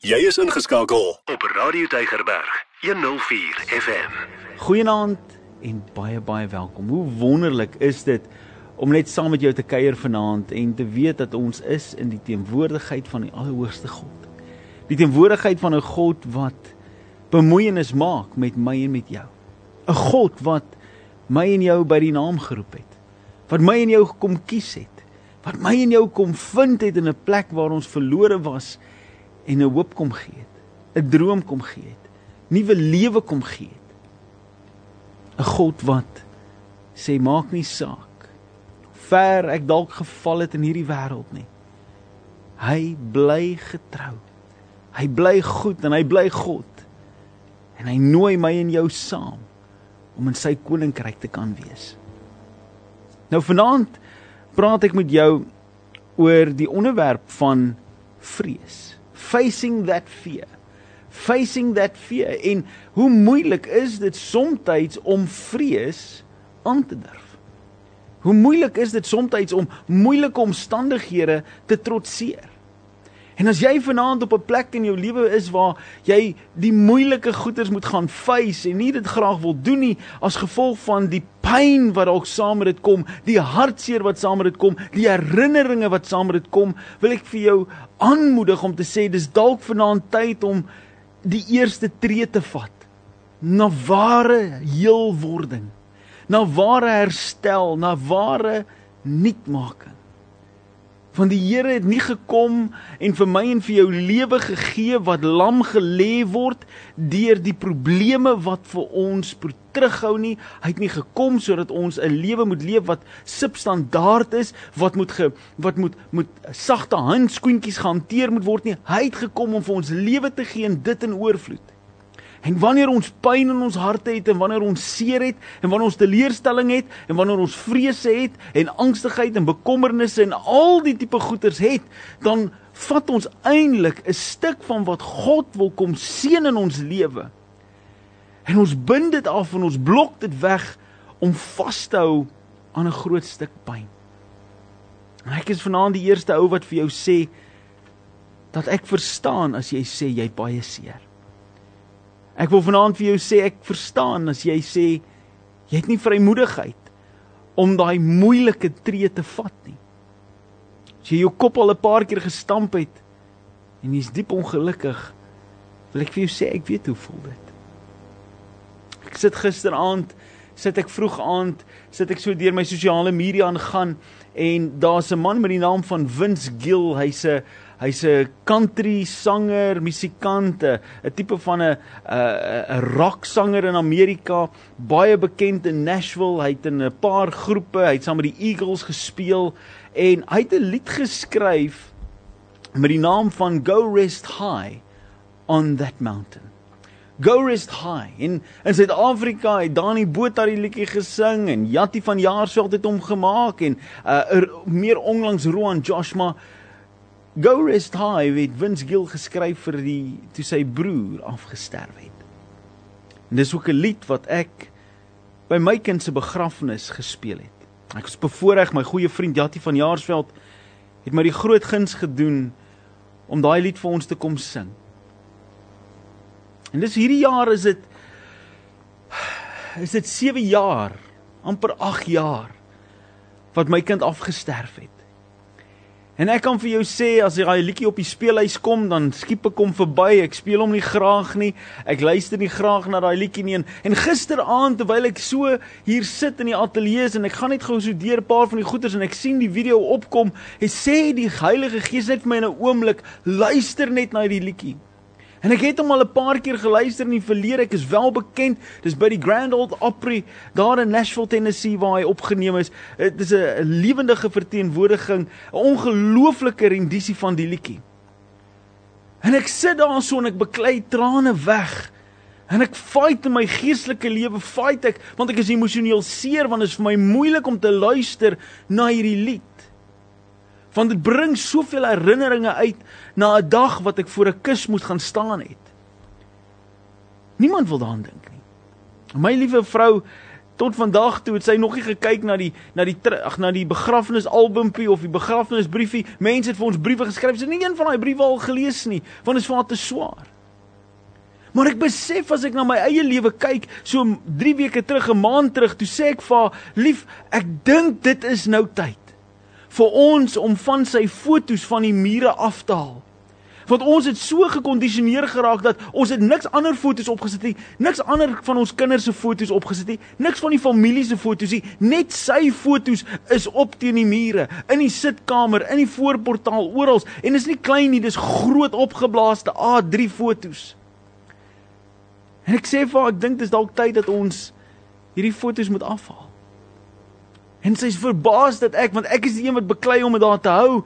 Jy is ingeskakel op Radio Tygerberg 104 FM. Goeienaand en baie baie welkom. Hoe wonderlik is dit om net saam met jou te kuier vanaand en te weet dat ons is in die teenwoordigheid van die Allerhoogste God. Die teenwoordigheid van 'n God wat bemoeienis maak met my en met jou. 'n God wat my en jou by die naam geroep het. Wat my en jou kom kies het. Wat my en jou kom vind het in 'n plek waar ons verlore was en 'n hoop kom gee het. 'n Droom kom gee het. Nuwe lewe kom gee het. 'n God wat sê maak nie saak ver ek dalk geval het in hierdie wêreld nie. Hy bly getrou. Hy bly goed en hy bly God. En hy nooi my en jou saam om in sy koninkryk te kan wees. Nou vanaand praat ek met jou oor die onderwerp van vrees facing that fear. Facing that fear. En hoe moeilik is dit soms om vrees aan te durf? Hoe moeilik is dit soms om moeilike omstandighede te trotseer En as jy vanaand op 'n plek in jou lewe is waar jy die moeilike goeters moet gaan face en nie dit graag wil doen nie as gevolg van die pyn wat dalk saam met dit kom, die hartseer wat saam met dit kom, die herinneringe wat saam met dit kom, wil ek vir jou aanmoedig om te sê dis dalk vanaand tyd om die eerste tree te vat na ware heelwording, na ware herstel, na ware nuutmaking. Want die Here het nie gekom en vir my en vir jou lewe gegee wat lam gelê word deur die probleme wat vir ons terughou nie. Hy het nie gekom sodat ons 'n lewe moet leef wat substandaard is, wat moet ge, wat moet moet sagte handskoentjies gehanteer moet word nie. Hy het gekom om vir ons lewe te gee en dit in oorvloed. En wanneer ons pyn in ons harte het en wanneer ons seer het en wanneer ons teleurstelling het en wanneer ons vrese het en angstigheid en bekommernisse en al die tipe goeters het, dan vat ons eintlik 'n stuk van wat God wil kom seën in ons lewe. En ons bind dit af en ons blok dit weg om vas te hou aan 'n groot stuk pyn. En ek is vanaand die eerste ou wat vir jou sê dat ek verstaan as jy sê jy baie seer. Ek wil vanaand vir jou sê ek verstaan as jy sê jy het nie vrymoedigheid om daai moeilike tree te vat nie. As jy jou kop al 'n paar keer gestamp het en jy's diep ongelukkig, wil ek vir jou sê ek weet hoe voel dit. Ek sit gisteraand, sit ek vroeg aand, sit ek so deur my sosiale media aangaan en daar's 'n man met die naam van Vince Gill, hy's 'n Hy's 'n country sanger, musikant, 'n tipe van 'n 'n rock sanger in Amerika, baie bekend in Nashville. Hy het in 'n paar groepe, hy het saam met die Eagles gespeel en hy het 'n lied geskryf met die naam van Go Rest High on that mountain. Go Rest High. In in Suid-Afrika het Dani Botha die liedjie gesing en Jatti van Jaarsveld het hom gemaak en uh er, meer onlangs Roan Joshua Go Rest High het Vince Gill geskryf vir die toe sy broer afgesterf het. En dis ook 'n lied wat ek by my kind se begrafnis gespeel het. Ek was bevoorreg my goeie vriend Jatti van Jaarsveld het my die groot guns gedoen om daai lied vir ons te kom sing. En dis hierdie jaar is dit is dit 7 jaar, amper 8 jaar wat my kind afgesterf het. En ek kan vir jou sê as jy daai liedjie op die speelhuis kom, dan skiep ek hom verby. Ek speel hom nie graag nie. Ek luister nie graag na daai liedjie nie. En gisteraand terwyl ek so hier sit in die ateljee en ek gaan net gou so deur 'n paar van die goeters en ek sien die video opkom, hy sê die Heilige Gees net vir my in 'n oomblik, luister net na hierdie liedjie. En ek het hom al 'n paar keer geluister in die verlede. Ek is wel bekend. Dis by die Grand Ole Opry daar in Nashville, Tennessee waar hy opgeneem is. Dit is 'n lewendige verteenwoordiging, 'n ongelooflike rendisie van die liedjie. En ek sit daar so en ek beklei trane weg. En ek fight in my geestelike lewe, fight ek want ek is emosioneel seer want dit is vir my moeilik om te luister na hierdie lied want dit bring soveel herinneringe uit na 'n dag wat ek voor 'n kus moes gaan staan het. Niemand wil daaraan dink nie. My liewe vrou, tot vandag toe het sy nog nie gekyk na die na die ag na die begrafnisalbumpie of die begrafnisbriefie. Mense het vir ons briewe geskryf. Sy het nie een van daai briewe al gelees nie, want dit is vir haar te swaar. Maar ek besef as ek na my eie lewe kyk, so 3 weke terug, 'n maand terug, toe sê ek vir haar, "Lief, ek dink dit is nou tyd vir ons om van sy fotos van die mure af te haal." want ons het so gekondisioneer geraak dat ons het niks ander fotos opgesit nie, niks ander van ons kinders se fotos opgesit nie, niks van die familie se fotos nie, net sy fotos is op teen die mure, in die sitkamer, in die voorportaal, oral en is nie klein nie, dis groot opgeblaaste A3 fotos. En ek sê vir haar, ek dink dis dalk tyd dat ons hierdie fotos moet afhaal. En sy is verbaas dat ek want ek is die een wat beklei om dit daar te hou.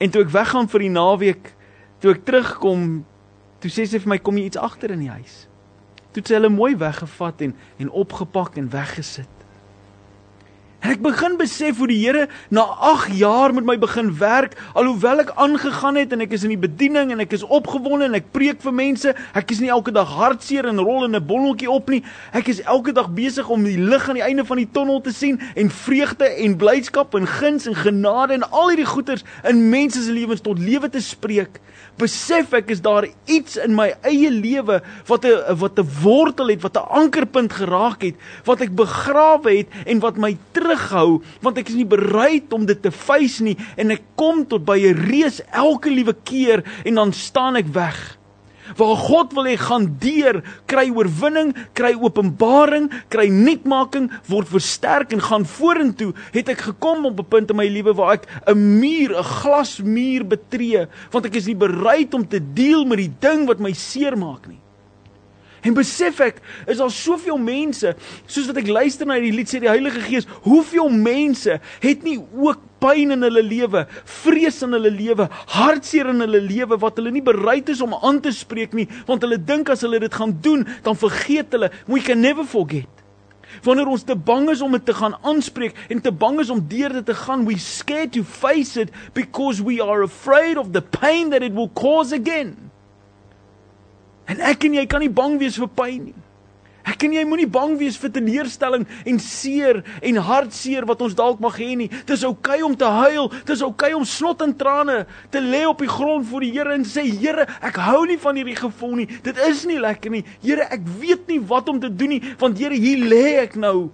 En toe ek weggaan vir die naweek, toe ek terugkom, toe sê sy vir my kom jy iets agter in die huis. Toe het sy hulle mooi weggevat en en opgepak en weggesit. Ek begin besef hoe die Here na 8 jaar met my begin werk, alhoewel ek aangegaan het en ek is in die bediening en ek is opgewonde en ek preek vir mense. Ek is nie elke dag hartseer en rol in 'n bonneltjie op nie. Ek is elke dag besig om die lig aan die einde van die tonnel te sien en vreugde en blydskap en guns en genade en al hierdie goeders in mense se lewens tot lewe te spreek besef ek is daar iets in my eie lewe wat 'n wat 'n wortel het, wat 'n ankerpunt geraak het, wat ek begrawe het en wat my terughou want ek is nie bereid om dit te face nie en ek kom tot by 'n reus elke liewe keer en dan staan ek weg. Waar God wil hê gaan deur, kry oorwinning, kry openbaring, kry nuutmaking, word versterk en gaan vorentoe, het ek gekom op 'n punt in my lewe waar ek 'n muur, 'n glasmuur betree, want ek is nie bereid om te deel met die ding wat my seermaak nie. En besef ek, is daar soveel mense, soos wat ek luister na hierdie lied sê die Heilige Gees, hoeveel mense het nie ook pyn in hulle lewe, vrees in hulle lewe, hartseer in hulle lewe wat hulle nie bereid is om aan te spreek nie, want hulle dink as hulle dit gaan doen, dan vergeet hulle. We can never forget. Wanneer ons te bang is om dit te gaan aanspreek en te bang is om deur dit te gaan, we scared to face it because we are afraid of the pain that it will cause again. En ek en jy kan nie bang wees vir pyn nie. Ek en jy moenie bang wees vir teleurstelling en seer en hartseer wat ons dalk mag hê nie. Dis oukei okay om te huil, dis oukei okay om snot en trane te lê op die grond voor die Here en sê Here, ek hou nie van hierdie gevoel nie. Dit is nie lekker nie. Here, ek weet nie wat om te doen nie, want Here, hier lê ek nou.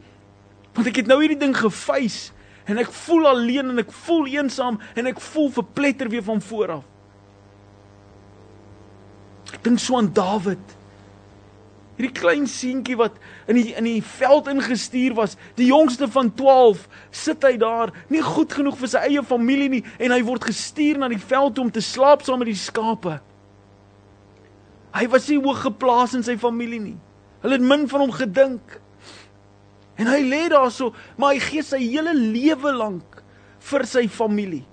Want ek het nou hierdie ding gefeis en ek voel alleen en ek voel eensaam en ek voel verpletter weer van voor af. Dink so aan Dawid. Hierdie klein seentjie wat in die in die veld ingestuur was, die jongste van 12, sit hy daar, nie goed genoeg vir sy eie familie nie en hy word gestuur na die veld om te slaap saam met die skape. Hy was nie hoog geplaas in sy familie nie. Hulle het min van hom gedink. En hy lê daar so, maar hy gee sy hele lewe lank vir sy familie.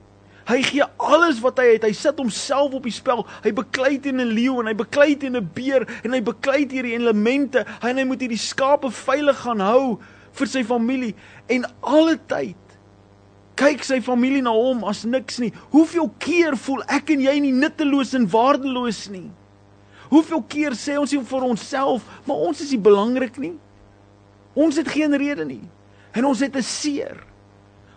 Hy gee alles wat hy het. Hy sit homself op die spel. Hy beklei teen 'n leeu en hy beklei teen 'n beer en hy beklei hierdie elemente. Hy en hy moet hierdie skape veilig gaan hou vir sy familie en alle tyd kyk sy familie na hom as niks nie. Hoeveel keer voel ek en jy nie nutteloos en waardeloos nie? Hoeveel keer sê ons nie vir onsself, maar ons is nie belangrik nie. Ons het geen rede nie. En ons het 'n seer.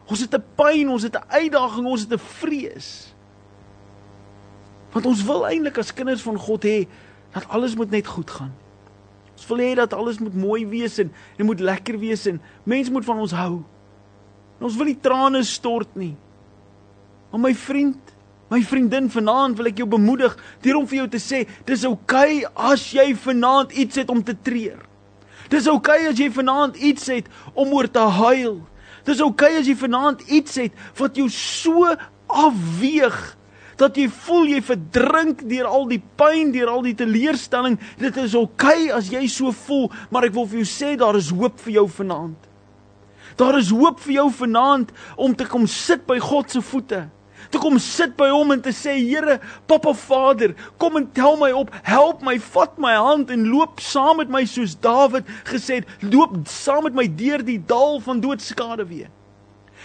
Ons het 'n pyn, ons het 'n uitdaging, ons het 'n vrees. Want ons wil eintlik as kinders van God hê dat alles moet net goed gaan. Ons wil hê dat alles moet mooi wees en dit moet lekker wees en mense moet van ons hou. En ons wil nie trane stort nie. Maar my vriend, my vriendin vanaand wil ek jou bemoedig deur om vir jou te sê, dis oukei okay as jy vanaand iets het om te treur. Dis oukei okay as jy vanaand iets het om oor te huil. Dis oukei okay as jy vanaand iets het wat jou so afweeg dat jy voel jy verdrink deur al die pyn, deur al die teleurstelling. Dit is oukei okay as jy so voel, maar ek wil vir jou sê daar is hoop vir jou vanaand. Daar is hoop vir jou vanaand om te kom sit by God se voete te kom sit by hom en te sê Here, Papa Vader, kom en tel my op, help my, vat my hand en loop saam met my soos Dawid gesê het, loop saam met my deur die dal van doodskade weer.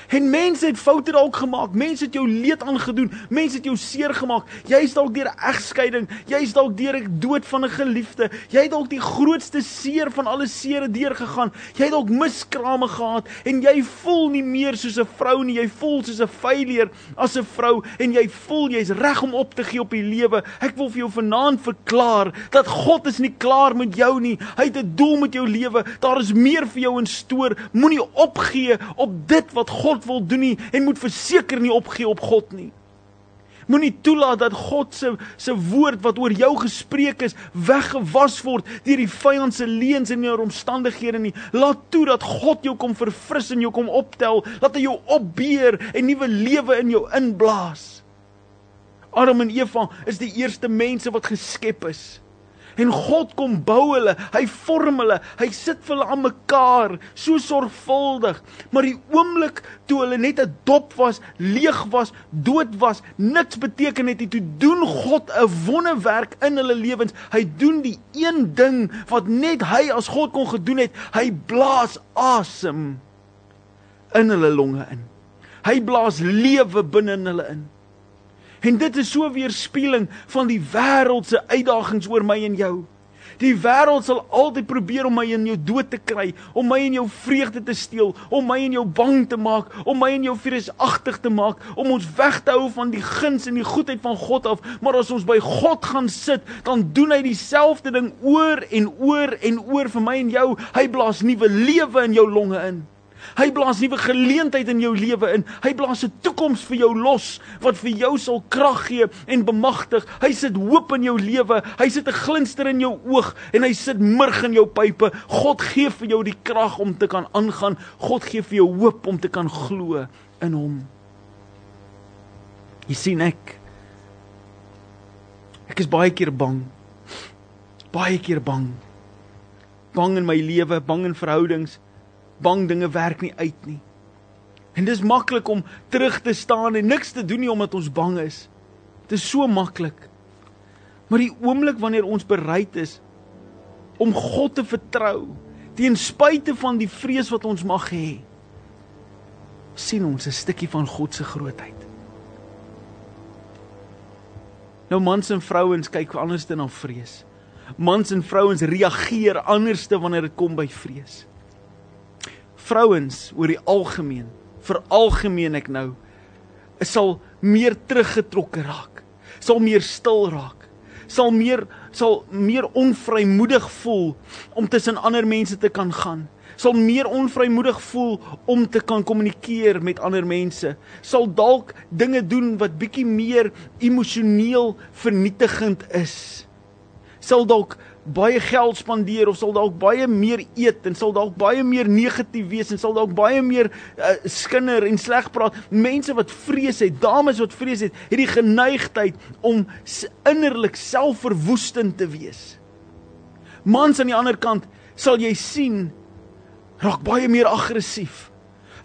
En mense het foute dalk gemaak. Mense het jou leed aangedoen. Mense het jou seer gemaak. Jy's dalk deur 'n egskeiding. Jy's dalk deur 'n dood van 'n geliefde. Jy het dalk die grootste seer van alle seere deurgegaan. Jy het dalk miskrame gehad en jy voel nie meer soos 'n vrou nie. Jy voel soos 'n failure as 'n vrou en jy voel jy's reg om op te gee op die lewe. Ek wil vir jou vanaand verklaar dat God is nie klaar met jou nie. Hy het 'n doel met jou lewe. Daar is meer vir jou in stoor. Moenie opgee op dit wat God wil doen nie en moet verseker nie opgee op God nie. Moenie toelaat dat God se se woord wat oor jou gespreek is weggewas word deur die vyand se leuns en jou omstandighede nie. Laat toe dat God jou kom verfris en jou kom optel, laat hy jou opbeer en nuwe lewe in jou inblaas. Adam en Eva is die eerste mense wat geskep is. En God kom bou hulle, hy vorm hulle, hy sit vir hulle aan mekaar so sorgvuldig. Maar die oomblik toe hulle net 'n dop was, leeg was, dood was, niks beteken het nie, toe doen God 'n wonderwerk in hulle lewens. Hy doen die een ding wat net hy as God kon gedoen het. Hy blaas asem in hulle longe in. Hy blaas lewe binne in hulle in. En dit is so weerspieëling van die wêreld se uitdagings oor my en jou. Die wêreld sal altyd probeer om my in jou dood te kry, om my en jou vreugde te steel, om my en jou bang te maak, om my en jou vreesagtig te maak, om ons weg te hou van die guns en die goedheid van God af. Maar as ons by God gaan sit, dan doen hy dieselfde ding oor en oor en oor vir my en jou. Hy blaas nuwe lewe in jou longe in. Hy blaas nuwe geleentheid in jou lewe in. Hy blaas 'n toekoms vir jou los wat vir jou sal krag gee en bemagtig. Hy sit hoop in jou lewe. Hy sit 'n glinster in jou oog en hy sit murg in jou pype. God gee vir jou die krag om te kan aangaan. God gee vir jou hoop om te kan glo in hom. Jy sien ek ek is baie keer bang. Baie keer bang. Bang in my lewe, bang in verhoudings bang dinge werk nie uit nie. En dis maklik om terug te staan en niks te doen nie omdat ons bang is. Dit is so maklik. Maar die oomblik wanneer ons bereid is om God te vertrou, ten spyte van die vrees wat ons mag hê, sien ons 'n stukkie van God se grootheid. Nou mans en vrouens kyk anders dan na vrees. Mans en vrouens reageer anderste wanneer dit kom by vrees vrouens oor die algemeen, vir algemeen ek nou, sal meer teruggetrokke raak. Sal meer stil raak. Sal meer sal meer onvrymoedig voel om tussen ander mense te kan gaan. Sal meer onvrymoedig voel om te kan kommunikeer met ander mense. Sal dalk dinge doen wat bietjie meer emosioneel vernietigend is. Sal dalk baie geld spandeer of sal dalk baie meer eet en sal dalk baie meer negatief wees en sal dalk baie meer uh, skinder en sleg praat. Mense wat vrees het, dames wat vrees het, het die geneigtheid om innerlik selfverwoestend te wees. Mans aan die ander kant sal jy sien raak baie meer aggressief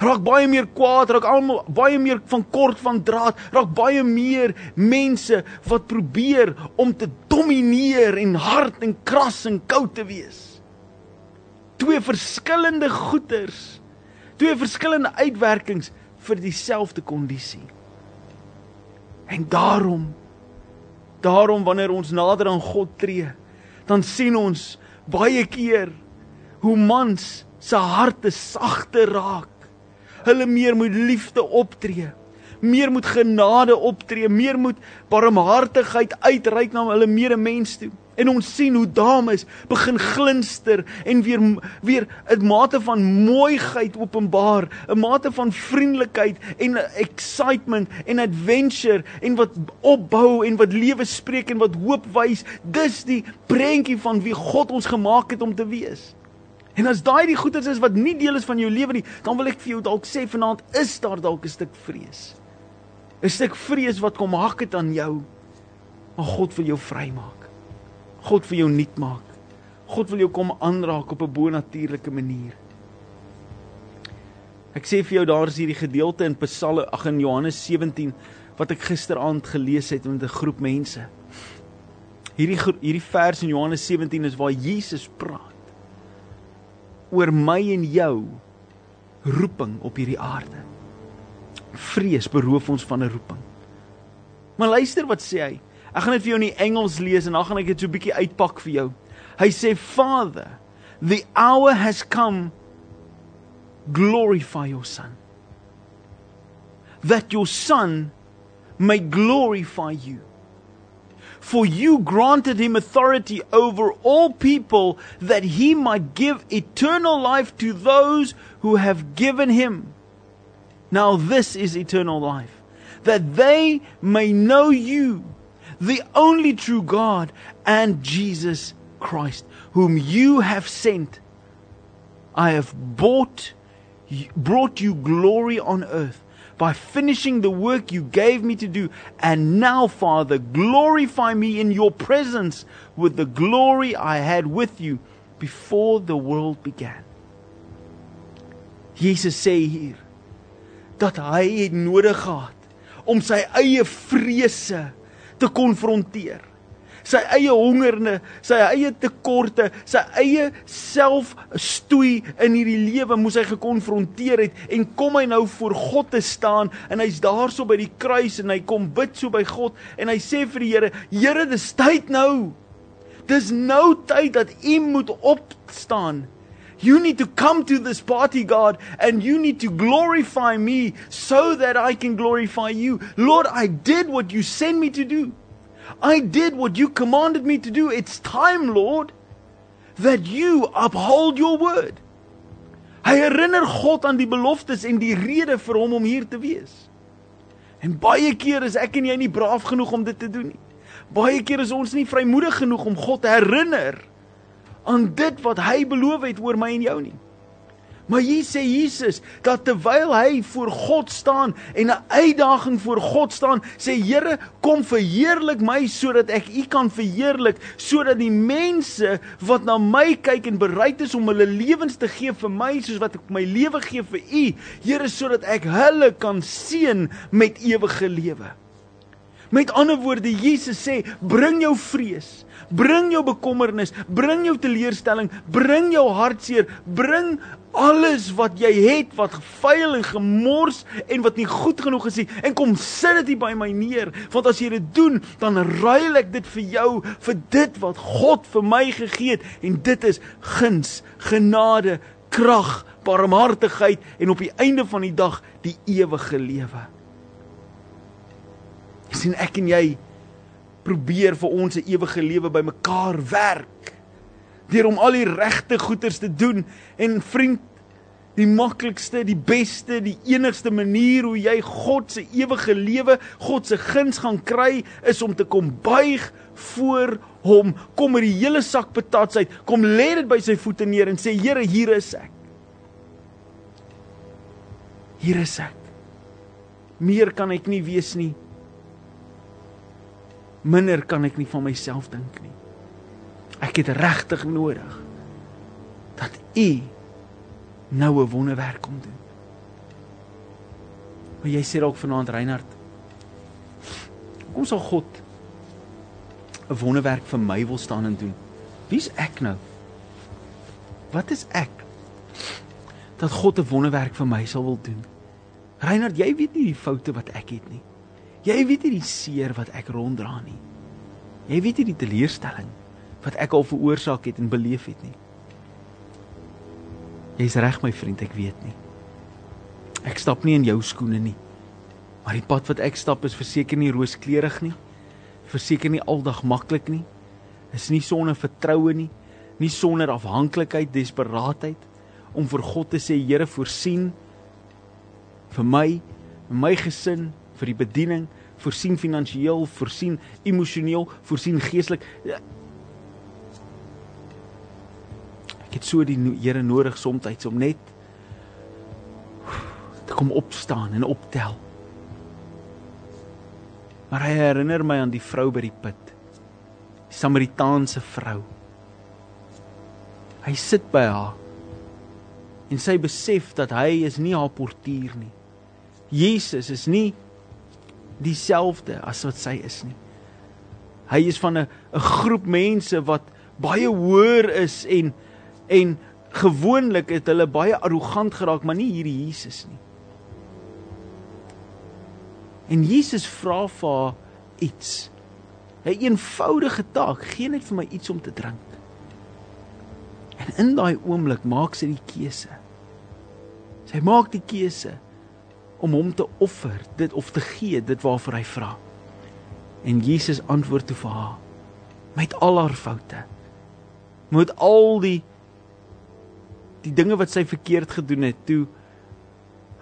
raak baie meer kwaad, raak almal baie meer van kort van draad, raak baie meer mense wat probeer om te domineer en hard en kras en koud te wees. Twee verskillende goeters, twee verskillende uitwerkings vir dieselfde kondisie. En daarom daarom wanneer ons nader aan God tree, dan sien ons baie keer hoe mans se harte sagter raak hulle meer moet liefde optree. Meer moet genade optree, meer moet barmhartigheid uitreik na hulle medemens toe. En ons sien hoe dames begin glinster en weer weer 'n mate van mooiheid openbaar, 'n mate van vriendelikheid en excitement en adventure en wat opbou en wat lewe spreek en wat hoop wys. Dis die prentjie van wie God ons gemaak het om te wees. En as daai die goeders is wat nie deel is van jou lewe nie, dan wil ek vir jou dalk sê vanaand is daar dalk 'n stuk vrees. 'n Stuk vrees wat kom hak het aan jou. Maar God wil jou vrymaak. God wil jou nuut maak. God wil jou kom aanraak op 'n bonatuurlike manier. Ek sê vir jou daar is hierdie gedeelte in Psalme ag in Johannes 17 wat ek gisteraand gelees het met 'n groep mense. Hierdie hierdie vers in Johannes 17 is waar Jesus praat oor my en jou roeping op hierdie aarde. Vrees beroof ons van 'n roeping. Maar luister wat sê hy. Ek gaan dit vir jou in die Engels lees en dan gaan ek dit so 'n bietjie uitpak vir jou. Hy sê Father, the hour has come glorify your son. That your son may glorify you. For you granted him authority over all people that he might give eternal life to those who have given him. Now, this is eternal life, that they may know you, the only true God, and Jesus Christ, whom you have sent. I have bought, brought you glory on earth by finishing the work you gave me to do. And now, Father, glorify me in your presence with the glory I had with you before the world began. Jesus sê hier dat hy het nodig gehad om sy eie vrese te konfronteer sy eie hongerne, sy eie tekorte, sy eie selfstoei in hierdie lewe moes hy gekonfronteer het en kom hy nou voor God te staan en hy's daarso by die kruis en hy kom bid so by God en hy sê vir die Here, Here, dis tyd nou. Dis nou tyd dat U moet opstaan. You need to come to this party, God, and you need to glorify me so that I can glorify you. Lord, I did what you sent me to do. I did what you commanded me to do. It's time, Lord, that you uphold your word. Hy herinner God aan die beloftes en die rede vir hom om hier te wees. En baie keer is ek en jy nie braaf genoeg om dit te doen nie. Baie keer is ons nie vrymoedig genoeg om God te herinner aan dit wat hy beloof het oor my en jou nie. Maar hier sê Jesus dat terwyl hy voor God staan en 'n uitdaging voor God staan, sê Here, kom verheerlik my sodat ek U kan verheerlik, sodat die mense wat na my kyk en bereid is om hulle lewens te gee vir my soos wat ek my lewe gee vir U, Here, sodat ek hulle kan seën met ewige lewe. Met ander woorde, Jesus sê, bring jou vrees, bring jou bekommernis, bring jou teleurstelling, bring jou hartseer, bring alles wat jy het wat gevuil en gemors en wat nie goed genoeg is nie en kom sit dit hier by my neer want as jy dit doen dan ruil ek dit vir jou vir dit wat God vir my gegee het en dit is guns, genade, krag, barmhartigheid en op die einde van die dag die ewige lewe. Sien ek en jy probeer vir ons ewige lewe bymekaar werk deur om al die regte goeders te doen en vriend die maklikste, die beste, die enigste manier hoe jy God se ewige lewe, God se guns gaan kry is om te kom buig voor hom, kom met die hele sak patats uit, kom lê dit by sy voete neer en sê Here, hier is ek. Hier is ek. Meer kan ek nie wees nie. Minder kan ek nie van myself dink nie. Ek het regtig nodig dat U nou 'n wonderwerk kom doen. Maar jy sê dalk vanaand Reinhard, kom sal God 'n wonderwerk vir my wil staan en doen. Wie's ek nou? Wat is ek? Dat God 'n wonderwerk vir my sal wil doen. Reinhard, jy weet nie die foute wat ek het nie. Jy weet nie die seer wat ek ronddra nie. Jy weet nie die teleurstelling wat ek al veroorsaak het en beleef het nie. Jy's reg my vriend, ek weet nie. Ek stap nie in jou skoene nie. Maar die pad wat ek stap is verseker nie rooskleurig nie. Verseker nie aldag maklik nie. Is nie sonder vertroue nie, nie sonder afhanklikheid, desperaatheid om vir God te sê Here voorsien vir my, my gesin, vir die bediening, voorsien finansiëel, voorsien emosioneel, voorsien geestelik. Ek het so die Here nodig soms om net te kom opstaan en optel. Maar hy herinner my aan die vrou by die put. Die Samaritaanse vrou. Hy sit by haar en sy besef dat hy is nie haar portier nie. Jesus is nie dieselfde as wat sy is nie. Hy is van 'n 'n groep mense wat baie hoër is en en gewoonlik het hulle baie arrogant geraak, maar nie hierdie Jesus nie. En Jesus vra vir haar iets. 'n Eenvoudige taak, gee net vir my iets om te drink. En in daai oomblik maak sy die keuse. Sy maak die keuse om hom te offer, dit of te gee, dit waarvoor hy vra. En Jesus antwoord toe vir haar met al haar foute. Met al die die dinge wat sy verkeerd gedoen het, toe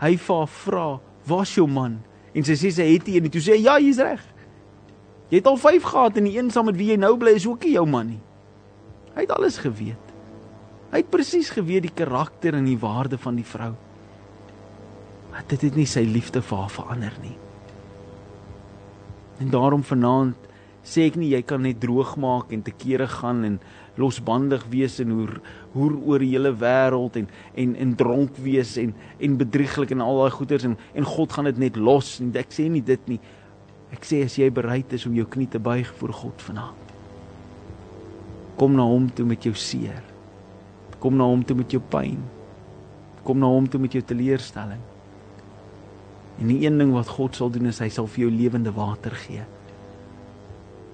hy vir haar vra, "Waar's jou man?" En sy sê sy het nie en toe sê hy, "Ja, jy's reg." Jy het al 5 gehad en die een saam met wie jy nou bly is ook nie jou man nie. Hy het alles geweet. Hy het presies geweet die karakter en die waarde van die vrou. Maar dit het nie sy liefde vir haar verander nie. En daarom vanaand sê ek nie jy kan net droog maak en te kere gaan en losbandig wees en hoe hoe oor die hele wêreld en en en dronk wees en en bedrieglik en al daai goeters en en God gaan dit net los en ek sê nie dit nie Ek sê as jy bereid is om jou knie te buig voor God vanaand. Kom na hom toe met jou seer. Kom na hom toe met jou pyn. Kom na hom toe met jou teleurstelling. En die een ding wat God sal doen is hy sal vir jou lewende water gee.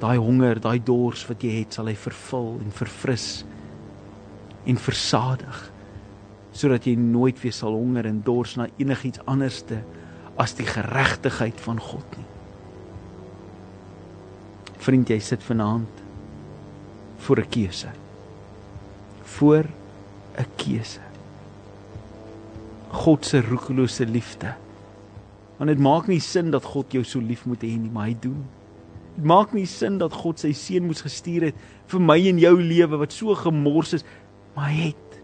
Daai honger, daai dors wat jy het, sal hy vervul en verfris en versadig sodat jy nooit weer sal honger en dors na enigiets anderste as die geregtigheid van God nie. Vriend, jy sit vanaand voor 'n keuse. Voor 'n keuse. God se roekelose liefde. Want dit maak nie sin dat God jou so lief moet hê nie, maar hy doen. Dit maak nie sin dat God sy seun moes gestuur het vir my en jou lewe wat so gemors is, maar hy het.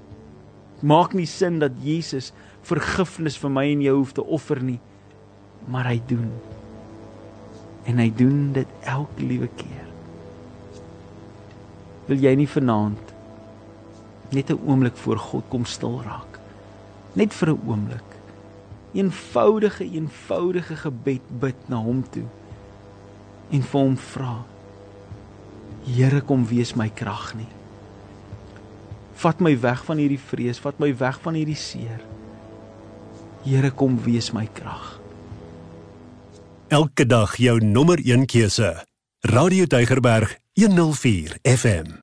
Dit maak nie sin dat Jesus vergifnis vir my en jou hoef te offer nie, maar hy doen en hy doen dit elke liewe keer. Wil jy nie vanaand net 'n oomblik voor God kom stil raak? Net vir 'n oomblik. Eenvoudige, eenvoudige gebed bid na hom toe en vir hom vra. Here kom wees my krag nie. Vat my weg van hierdie vrees, vat my weg van hierdie seer. Here kom wees my krag elke dag jou nommer 1 keuse. Radio Deugerberg 104 FM.